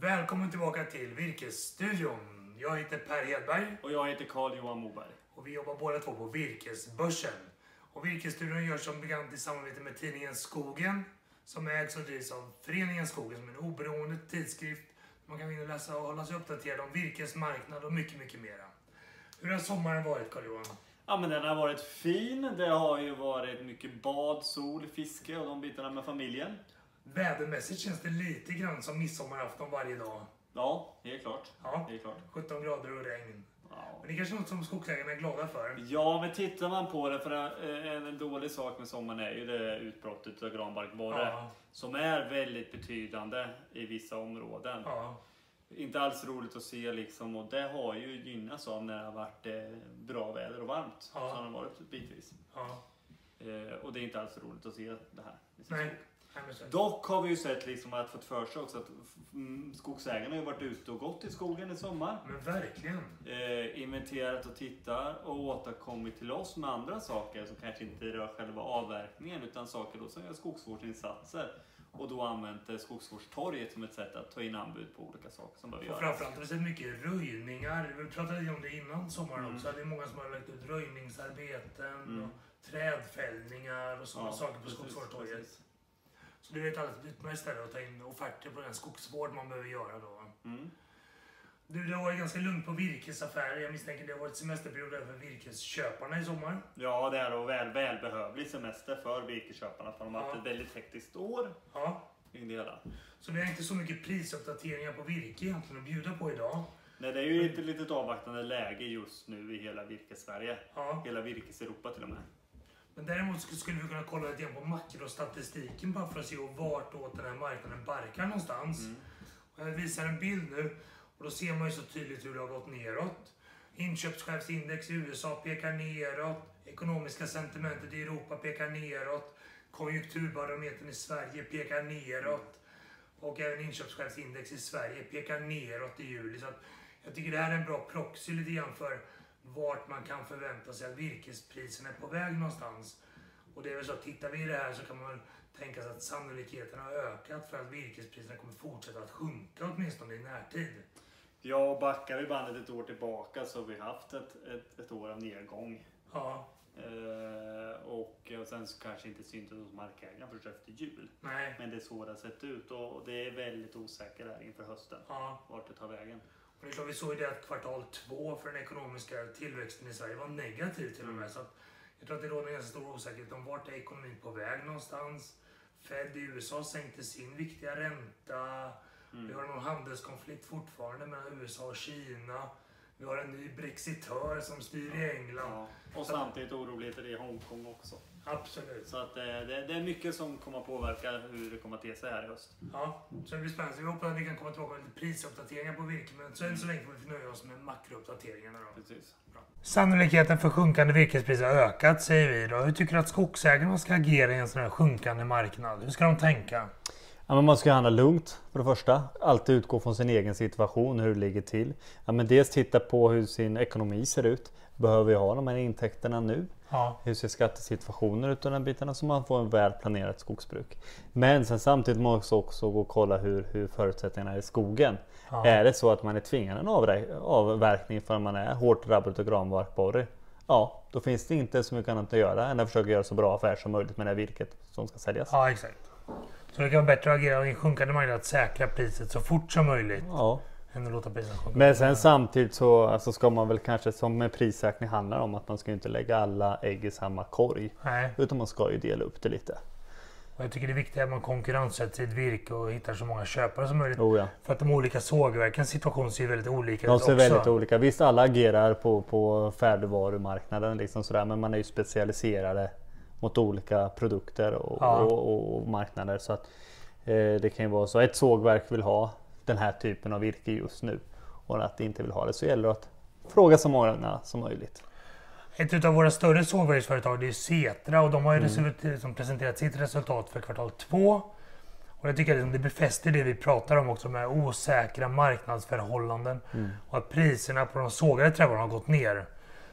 Välkommen tillbaka till Virkesstudion. Jag heter Per Hedberg Och jag heter Carl Johan Moberg. och vi jobbar båda två på Virkesbörsen. Och Virkesstudion görs som bekant i samarbete med tidningen Skogen som ägs och drivs av Föreningen Skogen som är en oberoende tidskrift. Man kan och läsa och hålla sig uppdaterad om virkesmarknad och mycket, mycket mera. Hur har sommaren varit Carl-Johan? Ja men den har varit fin. Det har ju varit mycket bad, sol, fiske och de bitarna med familjen. Vädermässigt känns det lite grann som midsommarafton varje dag. Ja, helt klart. Ja, Helt klart. 17 grader och regn. Ja. Men det är kanske något som skogsägarna är glada för. Ja, men tittar man på det, för eh, en dålig sak med sommaren är ju det utbrottet av granbarkborre. Ja, Som är väldigt betydande i vissa områden. ja, Inte alls roligt att se liksom och det har ju gynnats av när det har varit eh, bra väder och varmt. Ja. Som det har varit bitvis. ja. Eh, och det är inte alls roligt att se det här. Nej. Dock har vi ju sett liksom att fått för sig också att mm, skogsägarna har varit ute och gått i skogen i sommar. Men verkligen. Eh, inventerat och tittat och återkommit till oss med andra saker som kanske inte rör själva avverkningen utan saker då som gör skogsvårdsinsatser. Och då använt skogsvårdstorget som ett sätt att ta in anbud på olika saker som behöver göras. framförallt har vi sett mycket röjningar. Vi pratade om det innan sommaren Mm. också. Det är många som har lagt ut röjningsarbeten Mm. och trädfällningar och sådana saker på Skogsvårdstorget. Så det är ett alldeles utmärkt ställe att ta in offerter på den skogsvård man behöver göra då. Mm. Du, det har varit ganska lugnt på virkesaffärer. Jag misstänker det har varit semesterperiod även för virkesköparna i sommar. Ja, det är då väl, välbehövlig semester för virkesköparna för de har haft Ja. ett väldigt hektiskt år Ja. det hela. Så vi har inte så mycket prisuppdateringar på virke egentligen att bjuda på idag. Nej, det är ju ett litet avvaktande läge just nu i hela virkessverige. Ja. Hela virkes-Europa till och med. Men däremot sk- skulle vi kunna kolla lite grann på makrostatistiken bara för att se vart åt den här marknaden barkar någonstans. Mm. Och Jag visar en bild nu och då ser man ju så tydligt hur det har gått neråt. Inköpschefsindex i USA pekar neråt. Ekonomiska sentimentet i Europa pekar neråt. Konjunkturbarometern i Sverige pekar neråt. Och även inköpschefsindex i Sverige pekar neråt i juli. Så jag tycker det här är en bra proxy lite grann för vart man kan förvänta sig att virkespriserna är på väg någonstans. Och det är väl så att tittar vi i det här så kan man väl tänka sig att sannolikheten har ökat för att virkespriserna kommer fortsätta att sjunka åtminstone i närtid. Ja, och backar vi bandet ett år tillbaka så har vi haft ett, ett, ett år av nedgång. Ja, Eh, och, och sen så kanske inte syntes hos markägaren förrän efter jul. nej, Men det är så det har sett ut och, det är väldigt osäkert här inför hösten. ja. Vart det tar vägen. Och det är klart, vi såg ju det att kvartal två för den ekonomiska tillväxten i Sverige var negativ till och med. Så att jag tror att det råder en ganska stor osäkerhet om vart är ekonomin på väg någonstans. Fed i USA sänkte sin viktiga ränta. Vi har någon handelskonflikt fortfarande mellan USA och Kina. Vi har en ny brexitör som styr i England. Ja. Och samtidigt oroligheter i Hongkong också. Absolut. Så att eh, det, det är mycket som kommer att påverka hur det kommer att te sig här i höst. Ja, så det blir spännande. Vi hoppas att vi kan komma tillbaka med lite prisuppdateringar på virke. Men så än så länge får vi nöja oss med makrouppdateringarna då. Precis. Sannolikheten för sjunkande virkespriser har ökat, säger vi. Då. Hur tycker du att skogsägarna ska agera i en sån här sjunkande marknad? Hur ska de tänka? Ja, men man ska handla lugnt för det första. Alltid utgå från sin egen situation, hur det ligger till. Ja, men dels titta på hur sin ekonomi ser ut. Behöver jag ha de här intäkterna nu? Ja, Hur ser skattesituationen ut och den bitarna så man får en väl planerat skogsbruk. Men sen samtidigt måste man också gå och kolla hur, hur förutsättningarna är i skogen. Ja. Är det så att man är tvingad en avverkning för att man är hårt drabbad av granbarkborre? Ja, då finns det inte så mycket annat att göra än att försöka göra så bra affär som möjligt med det här virket som ska säljas. ja exakt. Så det kan vara bättre att agera i en sjunkande marknad att säkra priset så fort som möjligt Ja. än att låta priserna sjunka. Men sen samtidigt så alltså ska man väl kanske som med prissäkring handlar om att man ska inte lägga alla ägg i samma korg. Nej, Utan man ska ju dela upp det lite. och jag tycker det är viktigt att man konkurrenssätter sitt virke och hittar så många köpare som möjligt. Oh ja. För att de olika sågverkens situation ser ju väldigt olika De ut ser också. väldigt olika Visst alla agerar på, på färdigvarumarknaden liksom sådär, men man är ju specialiserade mot olika produkter och, Ja. och, och, marknader. Så att, eh, det kan ju vara så ett sågverk vill ha den här typen av virke just nu och att det inte vill ha det så gäller det att fråga så många som möjligt. Ett av våra större sågverksföretag det är Setra och de har ju Mm. resultat, liksom presenterat sitt resultat för kvartal två. Och jag tycker att det befäster det vi pratar om också med osäkra marknadsförhållanden Mm. och att priserna på de sågade trävarorna har gått ner.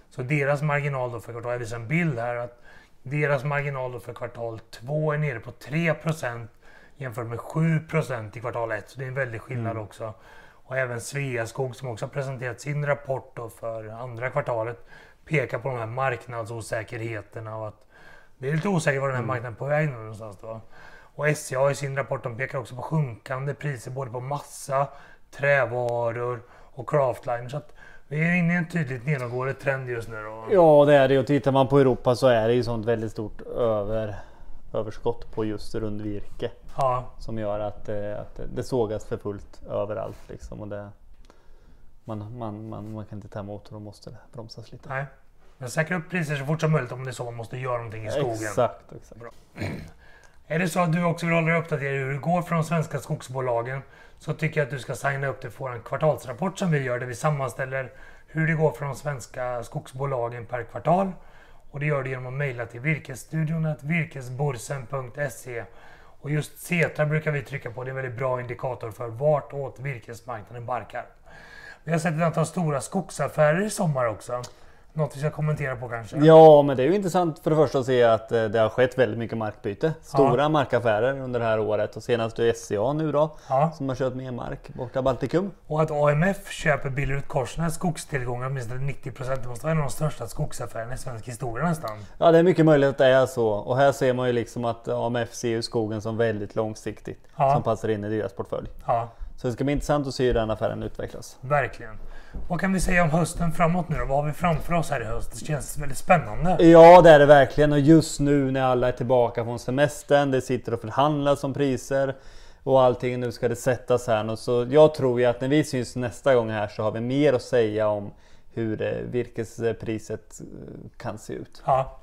Så deras marginal då för kvartal, jag visar en bild här, att deras marginal för kvartal två är nere på 3% jämfört med 7% i kvartal 1. Så det är en väldig skillnad Mm. också. Och även Sveaskog som också har presenterat sin rapport då för andra kvartalet pekar på de här marknadsosäkerheterna och att det är lite osäkert var den här Mm. marknaden är på väg nu någonstans. Då. Och SCA i sin rapport de pekar också på sjunkande priser både på massa, trävaror och craftline. Så att vi är inne i en tydligt nedåtgående trend just nu. Då. Ja det är det och tittar man på Europa så är det ju sånt väldigt stort över, överskott på just rundvirke. Ja, Som gör att, eh, att det sågas för fullt överallt liksom. Och det, man, man, man, man kan inte ta emot och då måste det bromsas lite. nej. Men säkra upp priser så fort som möjligt om det är så man måste göra någonting i skogen. Exakt, exakt. Är det så att du också vill hålla dig uppdaterad hur det går för de svenska skogsbolagen så tycker jag att du ska signa upp dig för en kvartalsrapport som vi gör där vi sammanställer hur det går för de svenska skogsbolagen per kvartal. Och det gör du genom att mejla till virkesstudion virkesborsen.se och just Cetra brukar vi trycka på. Det är en väldigt bra indikator för vart åt virkesmarknaden barkar. Vi har sett ett antal stora skogsaffärer i sommar också. Något vi ska kommentera på kanske? Ja, men det är ju intressant för det första att se att eh, det har skett väldigt mycket markbyte. Stora markaffärer under det här året och senast är SCA nu då Ja. som har köpt mer mark borta Baltikum. Och att AMF köper Billerud Korsnäs skogstillgångar åtminstone 90 procent. Det måste vara en av de största skogsaffärerna i svensk historia nästan. Ja, det är mycket möjligt att det är så och här ser man ju liksom att AMF ser ju skogen som väldigt långsiktigt Ja. som passar in i deras portfölj. Ja, Så det ska bli intressant att se hur den affären utvecklas. verkligen. Vad kan vi säga om hösten framåt nu då? Vad har vi framför oss här i höst? Det känns väldigt spännande. Ja, det är det verkligen. Och just nu när alla är tillbaka från semestern, det sitter och förhandlas om priser och allting. Nu ska det sättas här nu. Så jag tror ju att när vi syns nästa gång här så har vi mer att säga om hur virkespriset eh, kan se ut. Ja.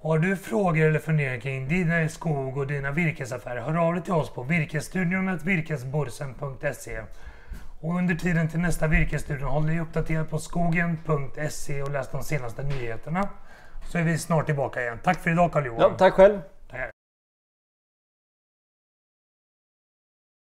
Och har du frågor eller funderingar kring dina skog och dina virkesaffärer? Hör av dig till oss på virkesstudion virkesborsen.se. Och under tiden till nästa virkesstudion håll dig uppdaterad på skogen.se och läs de senaste nyheterna. Så är vi snart tillbaka igen. Tack för idag Carl-Johan. Ja, tack själv!